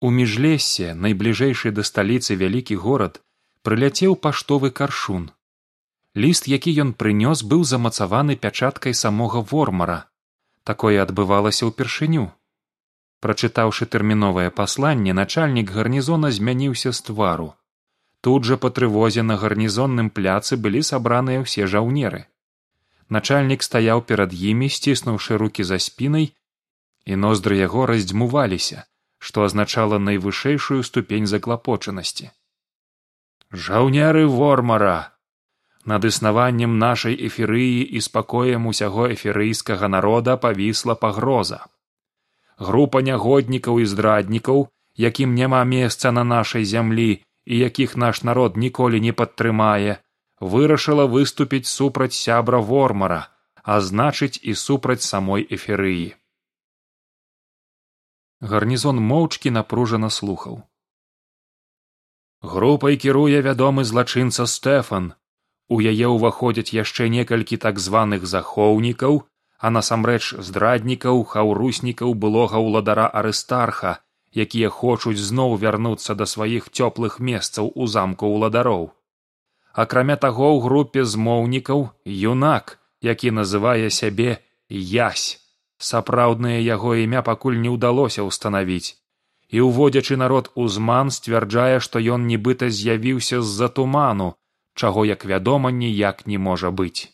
У міжлесе найбліжэйшы да сталіцы вялікі горад прыляцеў паштовы каршун. Ліст які ён прынёс быў замацаваны пячаткай самога вормара. Такое адбывалася ўпершыню. Прачытаўшы тэрміновае пасланне начальнік гарнізона змяніўся з твару. Тут жа па трывозе на гарнізонным пляцы былі сабраныя ўсе жаўнеры. Начальнік стаяў перад імі сціснуўшы руки за спінай і ноздры яго раздзьмуваліся што азначала найвышэйшую ступень заклапочанасці жаўнеры вормара! Над існаваннем нашай эферыі і спакоем усяго эферыйскага народа павісла пагроза. Група нягоднікаў і здраднікаў якім няма месца на нашай зямлі і якіх наш народ ніколі не падтрымае вырашыла выступіць супраць сябра вормара а значыць і супраць самой эферыі гарнізон моўчкі напружана слухаў. Групай кіруе вядомы злачынца стэфан. У яе ўваходзяць яшчэ некалькі так званых захоўнікаў, а насамрэч здраднікаў хаўруснікаў былога ўладара арыстарха, якія хочуць зноў вярнуцца да сваіх цёплых месцаў у замку ўладароў. Акрамя таго ў групе змоўнікаў юнак, які называе сябе язь сапраўднае яго імя пакуль не ўдалося ўстанавіць. І ўводзячы народ узман сцвярджае што ён нібыта з'явіўся з за туману чаго як вядома ніяк не можа быць.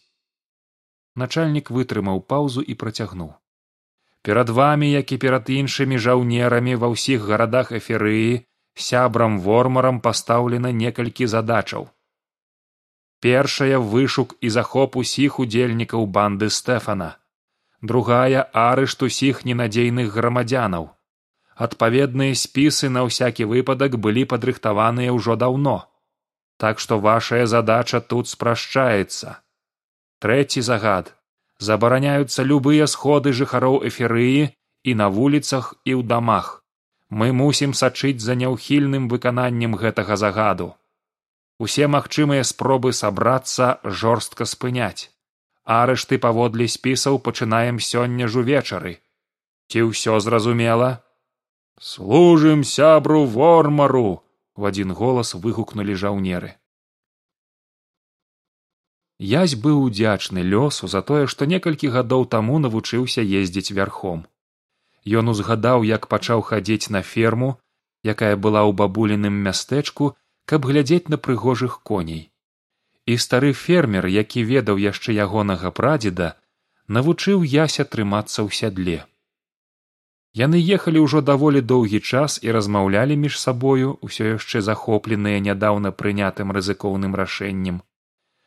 Начальнік вытрымаў паўзу і працягнуў. Перад вамі як і перад іншымі жаўнерамі ва ўсіх гарадах эферыі сябрам вормарам пастаўлена некалькі задачаў. Першая вышук і захоп усіх удзельнікаў банды стэфана другая арышт усіх ненадзейных грамадзянаў. Адпаведныя спісы на ўсякі выпадак былі падрыхтаваныя ўжо даўно. Так што вашая задача тут спрашчаецца. Трэці загад. Забараняюцца любыя сходы жыхароў эферыі і на вуліцах і ў дамах. Мы мусім сачыць за няўхільным выкананнем гэтага загаду. Усе магчымыя спробы сабрацца жорстка спыняць арышты паводле спісаў пачынаем сёння ж увечары. Ці ўсё зразумела? Служым сябру вормару в адзін голас выгукнулі жаўнеры. Язь быў удзячны лёсу за тое што некалькі гадоў таму навучыўся ездзіць вярхом. Ён узгадаў як пачаў хадзіць на ферму якая была ў бабуліным мястэчку каб глядзець на прыгожых коней і стары фермер які ведаў яшчэ ягонага прадзеда навучыў яся трымацца ў сядле. Яны ехалі ўжо даволі доўгі час і размаўлялі між сабою ўсё яшчэ захопленыя нядаўна прынятым рызыкоўным рашэннем.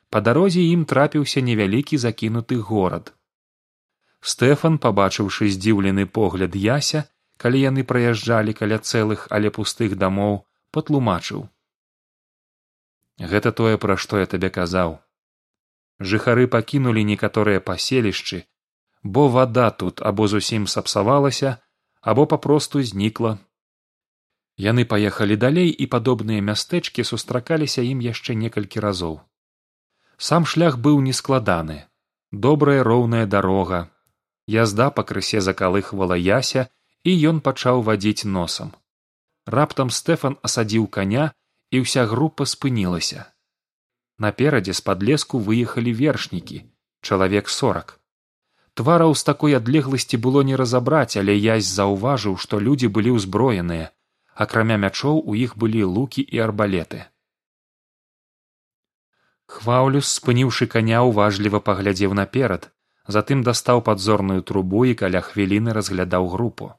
Па дарозе ім трапіўся невялікі закінуты горад. Стэфан пабачыўшы здзіўлены погляд яся калі яны праязджалі каля цэлых але пустых дамоў патлумачыў гэта тое пра што я табе казаў. Жыхары пакінулі некаторыя паселішчы бо вада тут або зусім сапсавалася або папросту знікла. Яны паехалі далей і падобныя мястэчкі сустракаліся ім яшчэ некалькі разоў. Сам шлях быў нескладаны. Добрая роўная дарога. Язда пакрысе закалыхвала яся і ён пачаў вадзіць носам. Раптам стэфан асадзіў каня і ўся група спынілася наперадзе з падлеску выехалі вершнікі чалавек сорак. Твараў з такой адлегласці было не разабраць але язь заўважыў што людзі былі ўзброеныя акрамя мячоў у іх былі лукі і арбалеты. Хваўлюс спыніўшы каня уважліва паглядзеў наперад затым дастаў падзорную трубу і каля хвіліны разглядаў групу.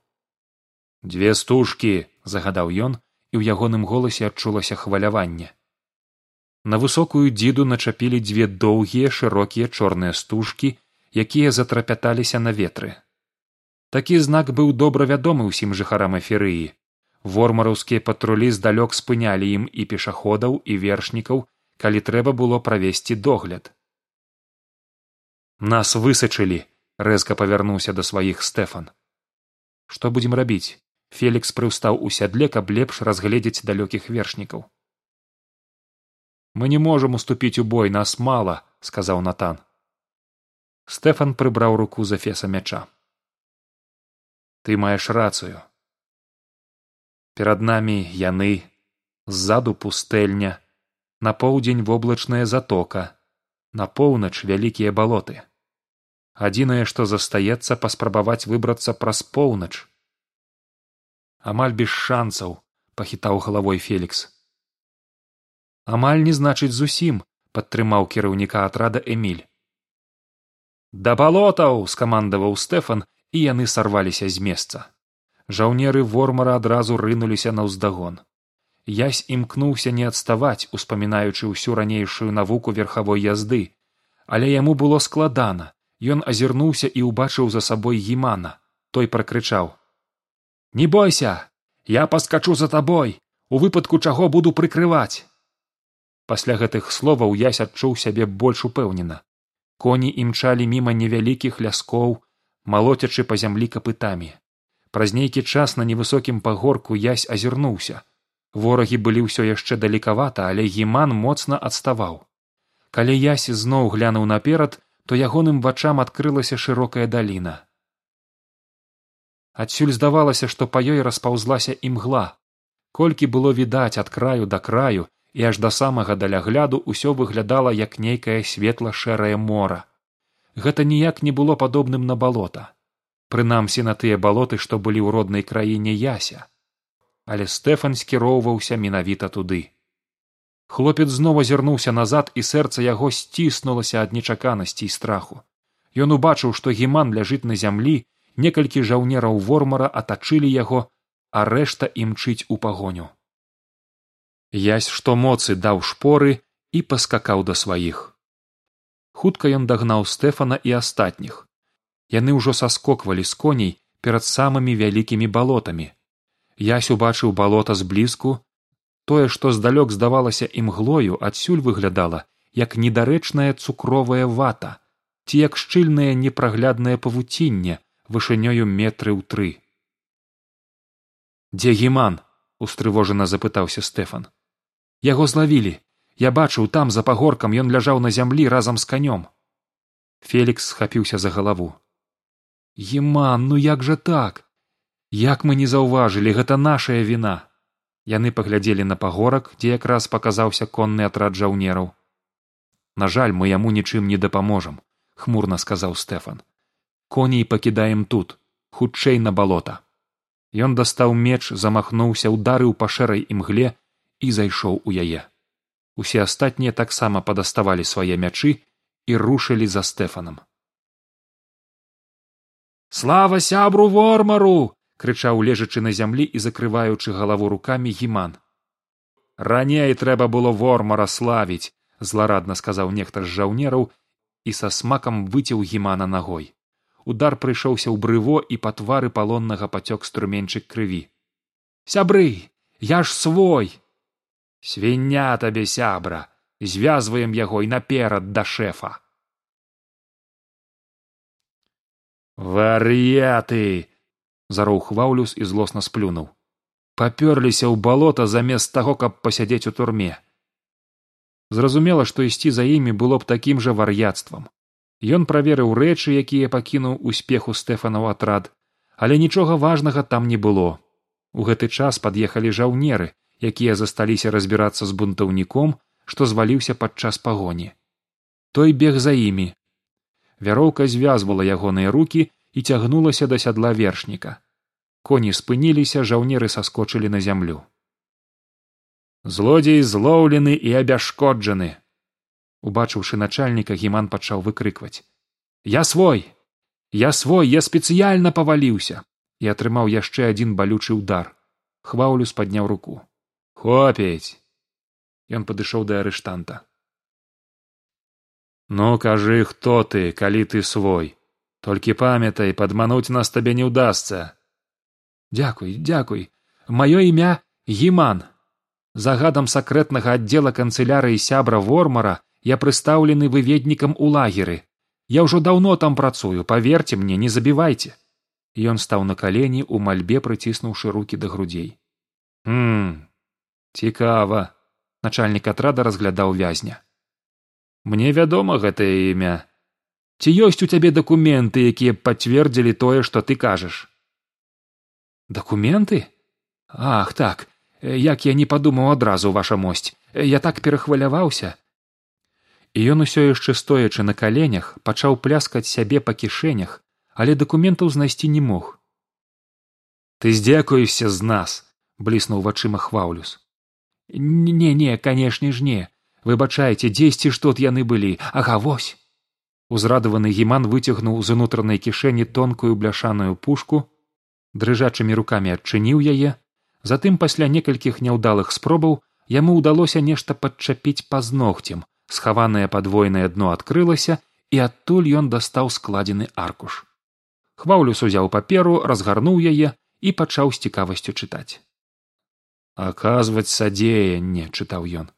Дзве стужкі загадаў ён і ў ягоным голасе адчулася хваляванне. На высокую дзіду начапілі дзве доўгія шырокія чорныя стужкі якія затрапяталіся на ветры. Такі знак быў добра вядомы ўсім жыхарам эферыі. Вормараўскія патрулі здалёк спынялі ім і пешаходаў і вершнікаў калі трэба было правесці догляд. Нас высачылі рэзка павярнуўся да сваіх стэфан. Што будзем рабіць фелікс прыўстаў у сядле каб лепш разгледзець далёкіх вершнікаў. Мы не можам уступіць у бой нас мала сказаў натан. Стэфан прыбраў руку за феса мяча. Ты маеш рацыю. Перад намі яны ззаду пустэльня на поўдзень воблачная затока на поўнач вялікія балоты. Адзінае што застаецца паспрабаваць выбрацца праз поўнач амаль без шанцаў пахітаў галавой фелікс. Амаль не значыць зусім падтрымаў кіраўніка атрада эмиль да балотаў скамандаваў стэфан і яны сарваліся з месца. Жаўнеры вормара адразу рынуліся наўздагон. Язь імкнуўся не адставаць успамінаючы ўсю ранейшую навуку верхавой язды. Але яму было складана. Ён азірнуўся і ўбачыў за сабой гімана. Той пракрычаў не бойся я паскачу за табой у выпадку чаго буду прыкрываць. Пасля гэтых словаў ясь адчуў сябе больш упэўнена. Коні імчалі міма невялікіх ляскоў малоцячы па зямлі капытамі. Праз нейкі час на невысокім пагорку язь азірнуўся. Ворагі былі ўсё яшчэ далекавата але гіман моцна адставаў. Калі ясь зноў глянуў наперад то ягоным вачам адкрылася шырокая даліна адсюль здавалася што па ёй распаўзлася імгла колькі было відаць ад краю да краю і аж да самага далягляду ўсё выглядала як нейкае светла шэрае мора. Гэта ніяк не было падобным на балота. Прынамсі на тыя балоты што былі ў роднай краіне яся. Але стэфан скіроўваўся менавіта туды. Хлопец зноў азірнуўся назад і сэрца яго сціснулася ад нечаканасці і страху. Ён убачыў што гіман ляжыць на зямлі некалькі жаўнераў вормара атачылі яго а рэшта імчыць у пагоню. Язь што моцы даў шпоры і паскакаў да сваіх. Хутка ён дагнаў стэфана і астатніх. Яны ўжо саскоквалі з коней перад самымі вялікімі балотамі. Ясь убачыў балота зблізку. Тое што здалёк здавалася імглою адсюль выглядала як недарэчная цукровая вата ці як шчыльнае непрагляднае павуцінне вышынёю метры ў тры. Дзе гіман устрывожана запытаўся стэфан. Яго злавілі. Я бачыў там за пагоркам ён ляжаў на зямлі разам з канём фелікс схапіўся за галаву. Гіман ну як жа так? Як мы не заўважылі гэта нашая віна! Яны паглядзелі на пагорак дзе якраз паказаўся конны атрад жаўнераў. На жаль мы яму нічым не дапаможам хмурна сказаў стэфан коней пакідаем тут хутчэй на балота. Ён дастаў меч замахнуўся ударыў па шэрай імгле і зайшоў у яе. Усе астатнія таксама падаставалі свае мячы і рушылі за стэфанам. Слава сябру вормару крычаў лежачы на зямлі і закрываючы галаву рукамі гіман. Раней трэба было вормара славіць зларадна сказаў нехта з жаўнераў і са смакам выцеў гімана нагой удар прыйшоўся ў брыво і па твары палоннага пацёк струменьчык крыві. Сябры я ж свой! Свіння табе сябра звязваем яго і наперад да шэфа! Вар'яты зароў хваўлюс і злосна сплюнуў. Папёрліся ў балота замест таго каб пасядзець у турме. Зразумела што ісці за імі было б такім жа вар'яцтвам Ён праверыў рэчы, якія пакінуў успеху стэфанаў атрад, але нічога важнага там не было. У гэты час пад'ехалі жаўнеры, якія засталіся разбірацца з бунтаўніком, што зваліўся падчас пагоні. Той бег за імі. Вяроўка звязвала ягоныя рукі і цягнулася да сядла вершніка. Коні спыніліся, жаўнеры саскочылі на зямлю. Злодзей злоўлены і абяшкоджаны, убачыўшы начальніка гіман пачаў выкрыкваць. Я свой! Я свой! Я спецыяльна паваліўся! І атрымаў яшчэ адзін балючы ўдар. Хваўлю спадняў руку. Хопець ён падышоў да арыштанта. Ну кажы хто ты калі ты свой? Толькі памятай падмануць нас табе не ўдасца! Дзякуй дзякуй! Маё імя гіман. Загадам сакрэтнага аддзела канцылярыі сябра вормара я прыстаўлены выведнікам у лагеры. Я ўжо даўно там працую паверце мне не забівайце. Ён стаў на калені ў мальбе прыціснуўшы руки да грудзей. М цікава. Начальнік атрада разглядаў вязня. Мне вядома гэтае імя. Ці ёсць у цябе дакументы якія пацвердзілі тое што ты кажаш? Дакументы? Ах так. Як я не падумаў адразу ваша мосць. Я так перахваляваўся і ён усё яшчэ стоячы на каленях пачаў пляскаць сябе па кішэнях але дакументаў знайсці не мог. Ты здзякуешся з нас бліснуў вачыма хваўлюс не не канешне ж не. Выбачайце дзесьці ж тут яны былі? Ага вось! Узрадаваны гіман выцягнуў з унутранай кішэні тонкую бляшаную пушку дрыжачымі рукамі адчыніў яе. Затым пасля некалькіх няўдалых спробаў яму ўдалося нешта падчапіць пазногцем схаванае падвойнае дно адкрылася і адтуль ён дастаў складзены аркуш. Хваўлюс узяў паперу разгарнуў яе і пачаў з цікавасцю чытаць. Аказваць садзеянне чытаў ён.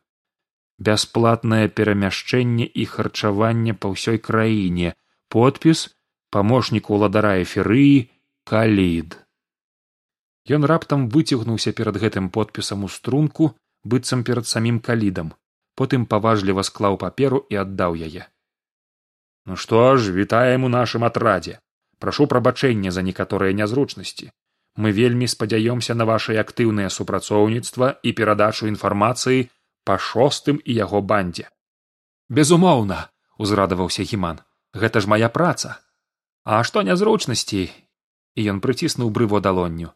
Бясплатнае перамяшчэнне і харчаванне па ўсёй краіне. Подпіс памочнік уладара эферыі калід ён раптам выцягнуўся перад гэтым подпісам у струнку быццам перад самім калідам потым паважліва склаў паперу і аддаў яе. Ну што ж вітаем у нашым атрадзе. Прашу прабачэння за некаторыя нязручнасці. Мы вельмі спадзяёмся на вашае актыўнае супрацоўніцтва і перадачу інфармацыі па шостым і яго бандзе безумоўна узрадаваўся гіман гэта ж моя праца а што нязручнасці і ён прыціснуў брыво далонню.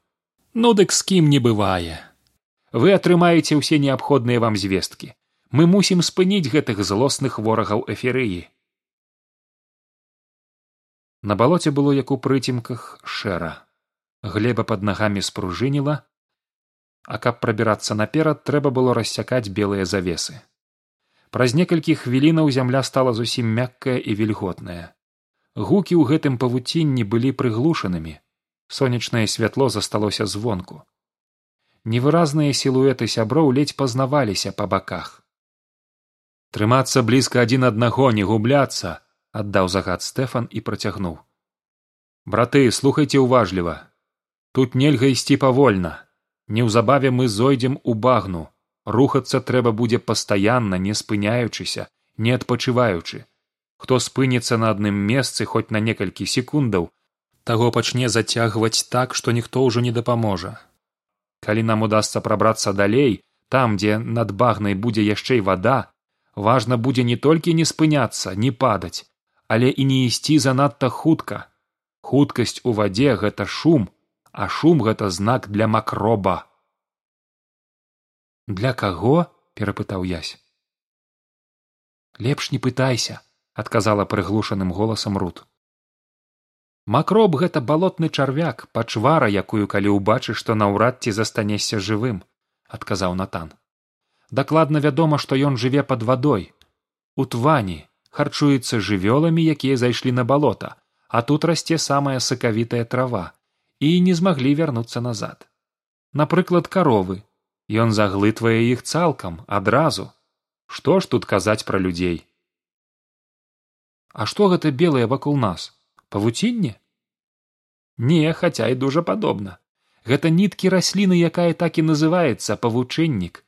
Ну дык з кім не бывае. Вы атрымаеце ўсе неабходныя вам звесткі мы мусім спыніць гэтых злосных ворагаў эферыі на балоце было як у прыцемках шэра. Глеба под нагамі спружыніла а каб прабірацца наперад трэба было рассякаць белыя завесы. Праз некалькі хвілінаў зямля стала зусім мяккая і вільготная. Гукі ў гэтым павуцінні былі прыглушанымі. Сонечнае святло засталося звонку. Невыразныя сілуэты сяброў ледзь пазнаваліся па баках трымацца блізка адзін аднаго не губляцца аддаў загад стэфан і працягнуў. Браты слухайце ўважліва тут нельга ісці павольна. Неўзабаве мы зойдзем у багну. Рухацца трэба будзе пастаянна не спыняючыся не адпачываючы. Хто спыніцца на адным месцы хоць на некалькі секундаў таго пачне зацягваць так што ніхто ўжо не дапаможа. Калі нам удасца прабрацца далей там дзе над багнай будзе яшчэ вада важна будзе не толькі не спыняцца не падаць але і не ісці занадта хутка. Хуткасць у вадзе гэта шум а шум гэта знак для макроба. Для каго перапытаў язь лепш не пытайся адказала прыглушаным голасам рут. Макроб гэта балотны чарвяк пачвара якую калі ўбачыш што наўрад ці застанешся жывым адказаў натан дакладна вядома што ён жыве под вадой. У твані харчуецца жывёламі якія зайшлі на балота а тут расце самая сакавітая трава і не змаглі вярнуцца назад. Напрыклад каровы. Ён заглытвае іх цалкам адразу. Што ж тут казаць пра людзей? А што гэта белае вакол нас? Павуцінне? Не хаця і дужа падобна. Гэта ніткі расліны якая так і называецца павучэннік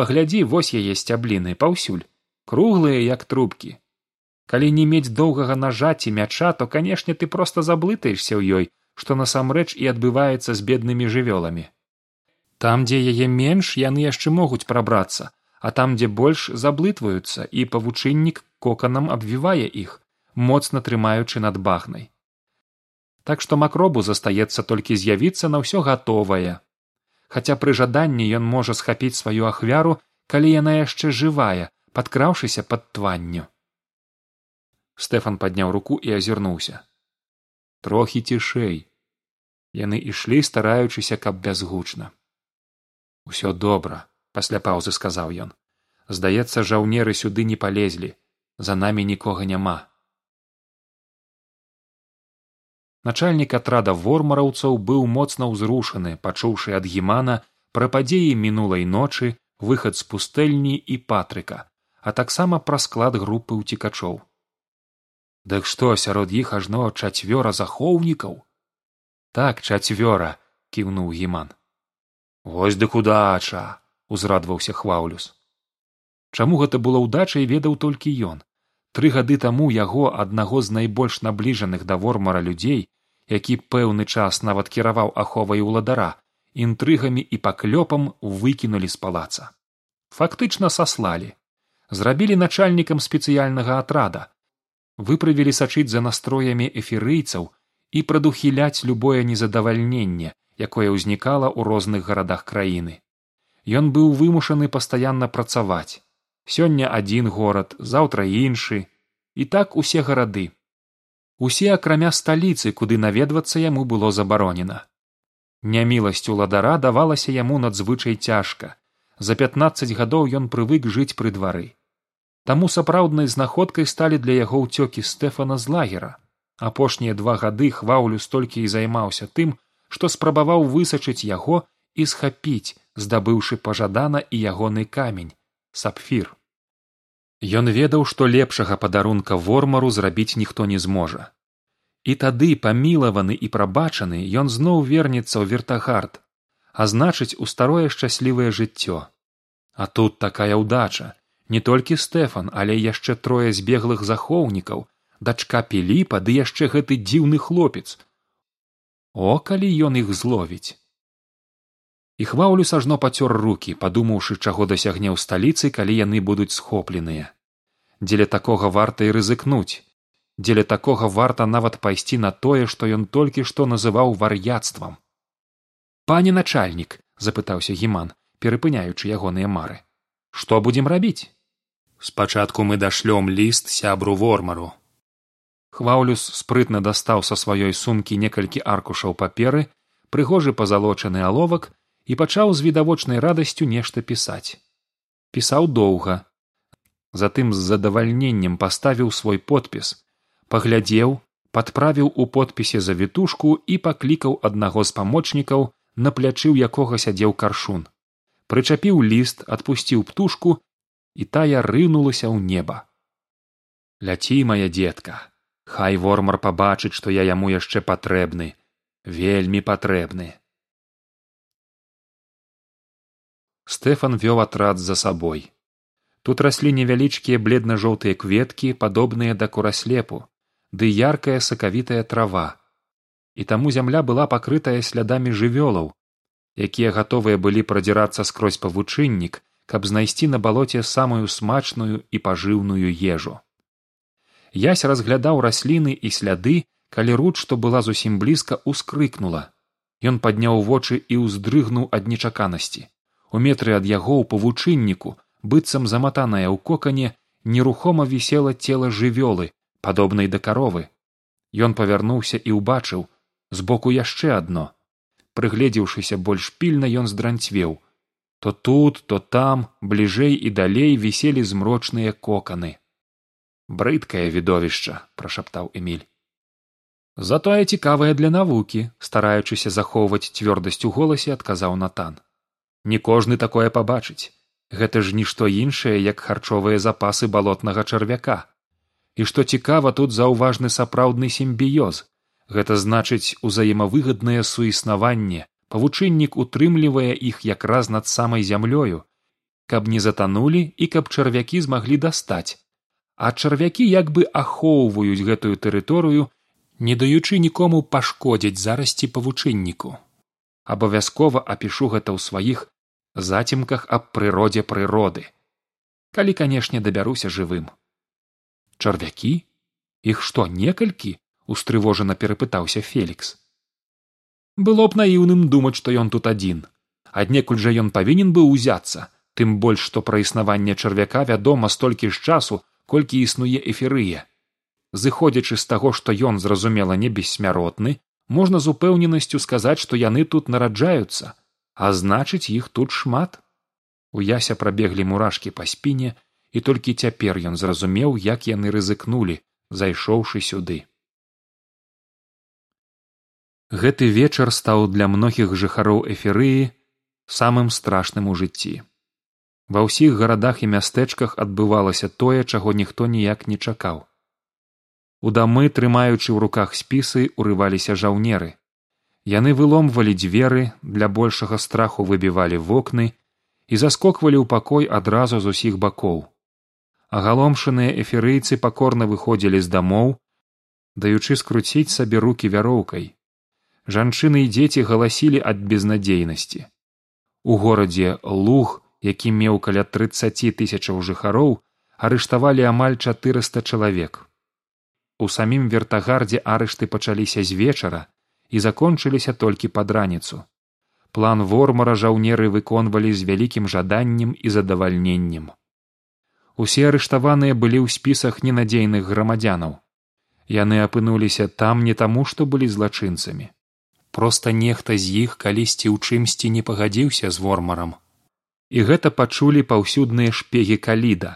паглядзі вось яе сцябліны паўсюль. Круглыя як трубкі. Калі не мець доўгага нажа ці мяча то канешне ты проста заблытаешся ў ёй што насамрэч і адбываецца з беднымі жывёламі. Там дзе яе менш яны яшчэ могуць прабрацца а там дзе больш заблытваюцца і павучыннік коканам абвівае іх моцна трымаючы над багнай так што макробу застаецца толькі з'явіцца на ўсё гатовае хаця пры жаданні ён можа схапіць сваю ахвяру калі яна яшчэ жывая падкраўшыся пад тванню. Стэфан падняў руку і азірнуўся. Трохі цішэй. Яны ішлі стараючыся каб бязгучна. Усё добра пасля паўзы сказаў ён. Здаецца жаўнеры сюды не палезлі. За намі нікога няма начальнік атрада вормараўцаў быў моцна ўзрушаны пачуўшы ад гімана пра падзеі мінулай ночы выхад з пустэльні і патрыка а таксама пра склад групы ўцікачоў. Дык што сярод іх ажно чацвёра захоўнікаў? Так чацвёра кіўнуў гіман. Вось дык удача узрадваўся хваўлюс чаму гэта было ўдачай ведаў толькі ён тры гады таму яго аднаго з найбольш набліжаных да вормара людзей які пэўны час нават кіраваў аховай уладара інтрыгамі і паклёпам выкінулі з палаца. Фактычна саслалі. Зрабілі начальнікам спецыяльнага атрада. Выправілі сачыць за настроямі эфірыйцаў і прадухіляць любое незадавальненне якое ўзнікала ў розных гарадах краіны. Ён быў вымушаны пастаянна працаваць сёння адзін горад заўтра іншы. І так усе гарады. Усе акрамя сталіцы куды наведвацца яму было забаронена. Няміласць уладара давалася яму надзвычай цяжка. За пятнаццаць гадоў ён прывык жыць пры двары. Таму сапраўднай знаходкай сталі для яго ўцёкі стэфана з лагера. Апошнія два гады хваўлю столькі і займаўся тым што спрабаваў высачыць яго і схапіць здабыўшы пажадана і ягоны камень сапфір. Ён ведаў што лепшага падарунка вормару зрабіць ніхто не зможа. І тады памілаваны і прабачаны ён зноў вернецца ў вертагард а значыць у старое шчаслівае жыццё. А тут такая ўдача. Не толькі стэфан але яшчэ трое збеглых захоўнікаў дачка піліпа ды яшчэ гэты дзіўны хлопец. О калі ён іх зловіць і хваўлю сажно пацёр руки падумаўшы чаго дасягне ў сталіцы калі яны будуць схопленыя. Дзеля такога варта і рызыкнуць. Дзеля такога варта нават пайсці на тое што ён толькі што называў вар'яцтвам. Пане начальнік запытаўся гіман перапыняючы ягоныя мары што будзем рабіць? Спачатку мы дашлём ліст сябру вормару хваўлюс спрытна дастаў са сваёй сумкі некалькі аркушаў паперы прыгожы пазалочаны аловак і пачаў з відавочнай радасцю нешта пісаць. Пісаў доўга. Затым з задавальненнем паставіў свой подпіс паглядзеў падправіў у подпісе завітушку і паклікаў аднаго з памочнікаў на плячы ў якога сядзеў каршун. Прычапіў ліст адпусціў птушку і тая рынулася ў неба. Ляці моя дзетка хай вормар пабачыць што я яму яшчэ патрэбны вельмі патрэбны стэфан вёў атрад за сабой тут раслі невялічкія бледна жоўтыя кветкі падобныя да кураслепу ды яркая сакавітая трава. І таму зямля была пакрытая слядамі жывёлаў якія гатовыя былі прадзірацца скрозь павучыннік каб знайсці на балоце самую смачную і пажыўную ежу. Ясь разглядаў расліны і сляды калі руд што была зусім блізка ускрыкнула. Ён падняў вочы і ўздрыгнуў ад нечаканасці у метры ад яго ў павучынніку быццам заматанае ў кокане нерухома вісела цела жывёлы падобнай да каровы. Ён павярнуўся і ўбачыў збоку яшчэ адно. Прыгледзеўшыся больш пільна ён здранцвеў. То тут то там бліжэй і далей віселі змрочныя коканы. Брыдкае відовішча прашаптаў эмиль затое цікавае для навукі стараючыся захоўваць цвёрдасць у голасе адказаў натан не кожны такое пабачыць. Гэта ж нішто іншае як харчовыя запасы балотнага чарвяка. І што цікава тут заўважны сапраўдны сімбіёз. Гэта значыць узаемавыгаднае суіснаванне павучыннік утрымлівае іх якраз над самай зямлёю каб не затанулі і каб чарвякі змаглі дастаць. А чарвякі як бы ахоўваюць гэтую тэрыторыю не даючы нікому пашкодзіць зарасці павучынніку. Абавязкова апішу гэта ў сваіх зацімках аб прыродзе прыроды. Калі канешне дабяруся жывым. Чарвякі? Іх што некалькі? Устрывожана перапытаўся фелікс. Было б наіўным думаць што ён тут адзін. Аднекуль жа ён павінен быў узяцца. Тым больш што пра існаванне чарвяка вядома столькі ж часу колькі існуе эферыя зыходзячы з таго што ён зразумела не бессмяротны можна з упэўненасцю сказаць што яны тут нараджаюцца а значыць іх тут шмат. У яся прабеглі мурашкі па спіне і толькі цяпер ён зразумеў як яны рызыкнулі зайшоўшы сюды. Гэты вечар стаў для многіх жыхароў эферыі самым страшным у жыцці. Ва ўсіх гарадах і мястэчках адбывалася тое чаго ніхто ніяк не чакаў. У дамы трымаючы ў руках спісы урываліся жаўнеры яны выломвалі дзверы для большага страху выбівалі вокны і заскоквалі ў пакой адразу з усіх бакоў. Агаломшаныя эферыйцы пакорна выходзілі з дамоў даючы скруціць сабе руки вяроўкай. Жанчыны і дзеці галасілі ад безнадзейнасці. У горадзе луг які меў каля трыццаці тысячаў жыхароў арыштавалі амаль чатырыста чалавек. У самім вертагардзе арышты пачаліся з вечара і закончыліся толькі пад раніцу план вормара жаўнеры выконвалі з вялікім жаданнем і задавальненнем. Усе арыштаваныя былі ў спісах ненадзейных грамадзянаў. Яны апынуліся там не таму што былі злачынцамі. Проста нехта з іх калісьці ў чымсьці не пагадзіўся з вормарам. І гэта пачулі паўсюдныя шпегі каліда.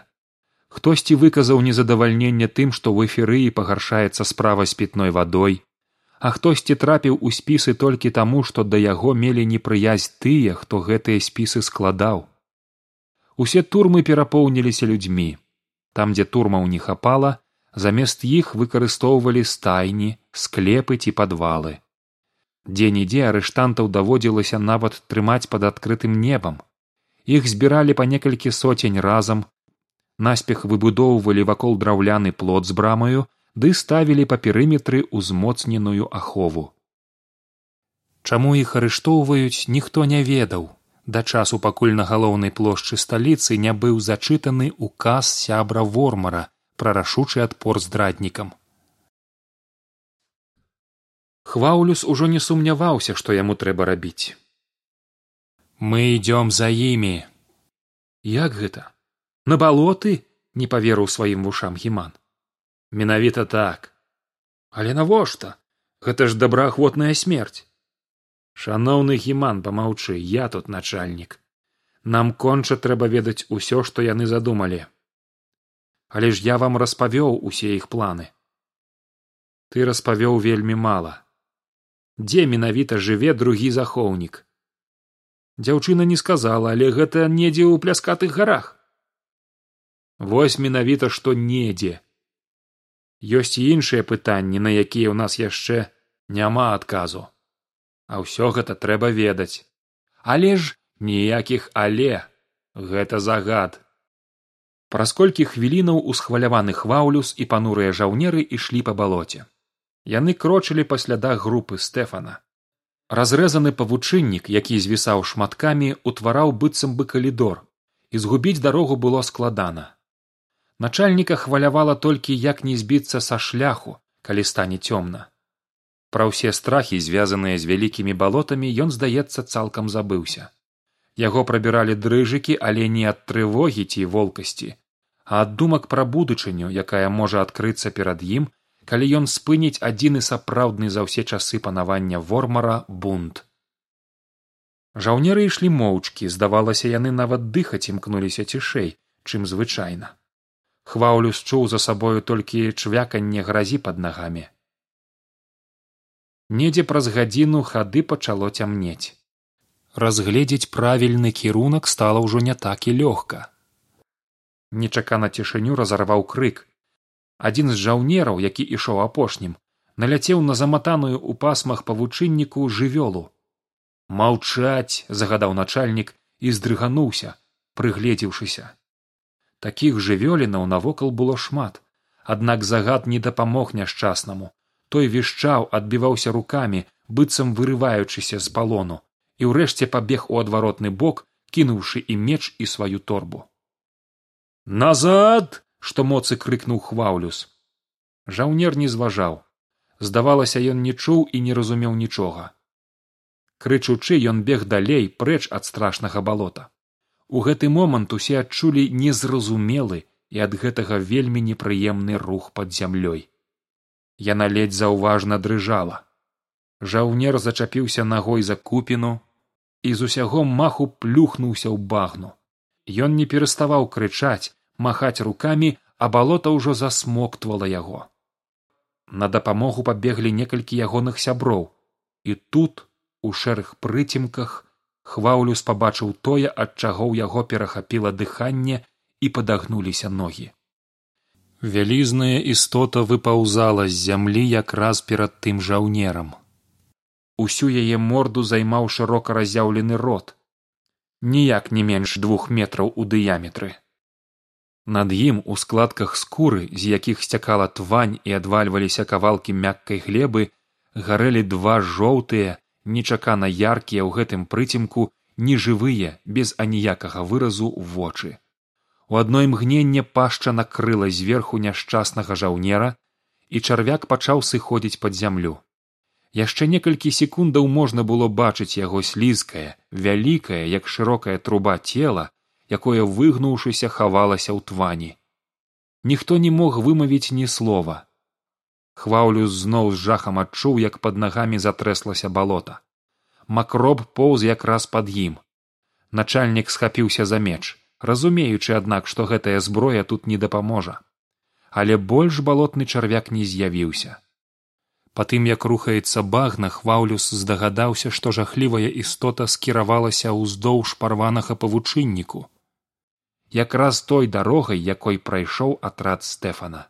Хтосьці выказаў незадавальненне тым што ў эферыі пагаршаецца справа з пітной вадой а хтосьці трапіў у спісы толькі таму што да яго мелі непрыязь тыя хто гэтыя спісы складаў. Усе турмы перапоўніліся людзьмі. Там дзе турмаў не хапала замест іх выкарыстоўвалі стайні склепы ці падвалы. Дзе нідзе арыштантаў даводзілася нават трымаць пад адкрытым небам. Іх збіралі па некалькі соцень разам наспех выбудоўвалі вакол драўляны плот з брамаю ды ставілі па перыметры ўзмоцненую ахову. Чаму іх арыштоўваюць ніхто не ведаў. Да часу пакуль на галоўнай плошчы сталіцы не быў зачытаны указ сябра вормара пра рашучы адпор здраднікам. Хваулюс ужо не сумняваўся што яму трэба рабіць. Мы ідём за імі як гэта? На балоты не паверыў сваім вушам гіман менавіта так. Але навошта? Гэта ж добраахвотная смерць. Шаноўны гіман помаўчы я тут начальнік нам конча трэба ведаць усё што яны задумалі. Але ж я вам распавёў усе іх планы. Ты распавёў вельмі мала. Дзе менавіта жыве другі захоўнік? Дзяўчына не сказала але гэта недзе ў пляскатых гарах. Вось менавіта што недзе ёсць і іншыя пытанні на якія ў нас яшчэ няма адказу. А ўсё гэта трэба ведаць. Але ж ніякіх але гэта загад. Праз колькі хвілінаў усхваляваны хваулюс і панурыя жаўнеры ішлі па балоце. Яны крочылі па слядах групы стэфана. Разрэзаны павучыннік які звісаў шматкамі утвараў быццам бы калідор. І згубіць дарогу было складана начальніка хвалявала толькі як не збіцца са шляху калі стане цёмна пра ўсе страхі звязаныя з вялікімі балотамі ён здаецца цалкам забыўся яго прабіралі дрыжыкі але не ад трывогі ці волкасці а ад думак пра будучыню якая можа адкрыцца перад ім калі ён спыніць адзіны сапраўдны за ўсе часы панавання вормара бунт. Жаўнеры ішлі моўчкі здавалася яны нават дыхаць імкнуліся цішэй чым звычайна хваўлю счуў за сабою толькі чвяканне гразі пад нагамі. Недзе праз гадзіну хады пачало цямнець. Разгледзець правільны кірунак стала ўжо не так і лёгка. Нечакана цішыню разарваў крык. Адзін з жаўнераў які ішоў апошнім наляцеў на заматаную ў пасмах павучынніку жывёлу. Маўчаць загадаў начальнік і здрыгануўся прыгледзеўшыся такіх жывёлінаў навокал было шмат. Аднак загад не дапамог няшчаснаму. Той вішчаў адбіваўся рукамі быццам вырываючыся з палону і ўрэшце пабег у адваротны бок кінуўшы і меч і сваю торбу. Назад што моцы крыкнуў хваўлюс жаўнер не зважаў. Здавалася ён не чуў і не разумеў нічога. Крычучы ён бег далей прэч ад страшнага балота у гэты момант усе адчулі незразумелы і ад гэтага вельмі непрыемны рух пад зямлёй. Яна ледзь заўважна дрыжала. Жаўнер зачапіўся нагой за купіну і з усяго маху плюхнуўся ў багну. Ён не пераставаў крычаць махаць рукамі а балота ўжо засмоктвала яго. На дапамогу пабеглі некалькі ягоных сяброў. І тут у шэрых прыцемках хваўлюс пабачыў тое ад чаго ў яго перахапіла дыханне і падагнуліся ногі. Вялізная істота выпаўзала з зямлі якраз перад тым жаўнерам. Усю яе морду займаў шырока разяўлены рот ніяк не менш двух метраў у дыяметры. Над ім у складках скуры з якіх сцякала твань і адвальваліся кавалкі мяккай глебы гарэлі два жоўтыя нечакана яркія ў гэтым прыцемку нежывыя без аніякага выразу вочы. У адно імгненне пашча накрыла зверху няшчаснага жаўнера і чарвяк пачаў сыходзіць пад зямлю. Яшчэ некалькі секундаў можна было бачыць яго слізкае вялікае як шырокая труба цела якое выгнуўшыся хавалася ў твані. Ніхто не мог вымавіць ні слова хваўлюс зноў з жахам адчуў як пад нагамі затрэслася балота. Макроб поўз якраз пад ім. Начальнік схапіўся за меч разумеючы аднак што гэтая зброя тут не дапаможа. Але больш балотны чарвяк не з'явіўся. Па тым як рухаецца багна хваўлюс здагадаўся што жахлівая істота скіравалася ўздоўж парванага павучынніку. Якраз той дарогай якой прайшоў атрад стэфана